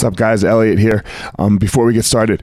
What's up, guys? Elliot here. Um, before we get started,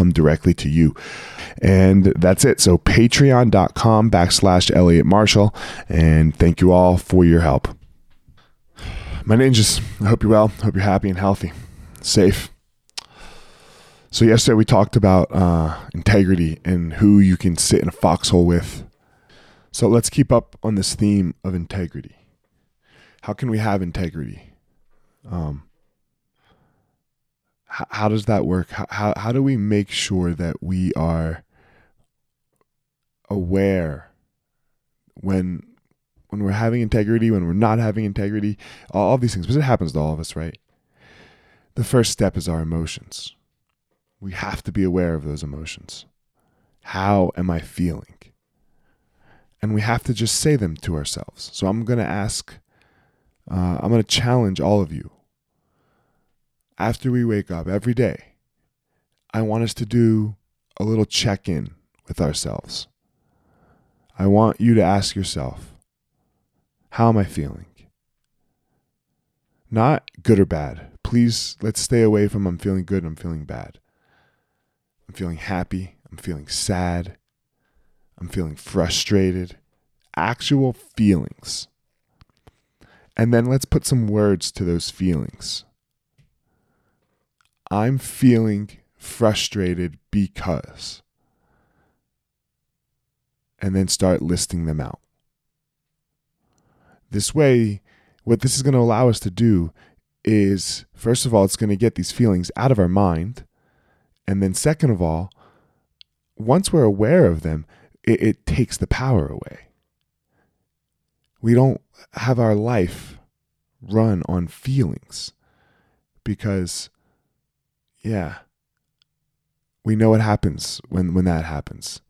directly to you. And that's it. So patreon.com backslash elliot marshall. And thank you all for your help. My ninjas i hope you're well hope you're happy and healthy safe. So yesterday we talked about uh, integrity and who you can sit in a foxhole with. So let's keep up on this theme of integrity. How can we have integrity? Um, how, how does that work? How, how, how do we make sure that we are aware when when we're having integrity, when we're not having integrity, all, all these things, because it happens to all of us, right? The first step is our emotions. We have to be aware of those emotions. How am I feeling? And we have to just say them to ourselves. So I'm going to ask uh, I'm going to challenge all of you. After we wake up every day, I want us to do a little check in with ourselves. I want you to ask yourself, how am I feeling? Not good or bad. Please, let's stay away from I'm feeling good, I'm feeling bad. I'm feeling happy, I'm feeling sad, I'm feeling frustrated. Actual feelings. And then let's put some words to those feelings. I'm feeling frustrated because. And then start listing them out. This way, what this is going to allow us to do is, first of all, it's going to get these feelings out of our mind. And then, second of all, once we're aware of them, it, it takes the power away. We don't have our life run on feelings because yeah. We know what happens when when that happens.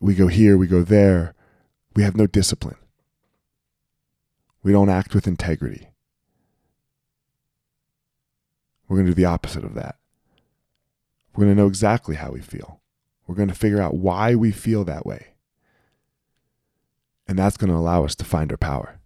We go here we go there. We have no discipline. We don't act with integrity. We're going to do the opposite of that. We're going to know exactly how we feel. We're going to figure out why we feel that way. And that's going to allow us to find our power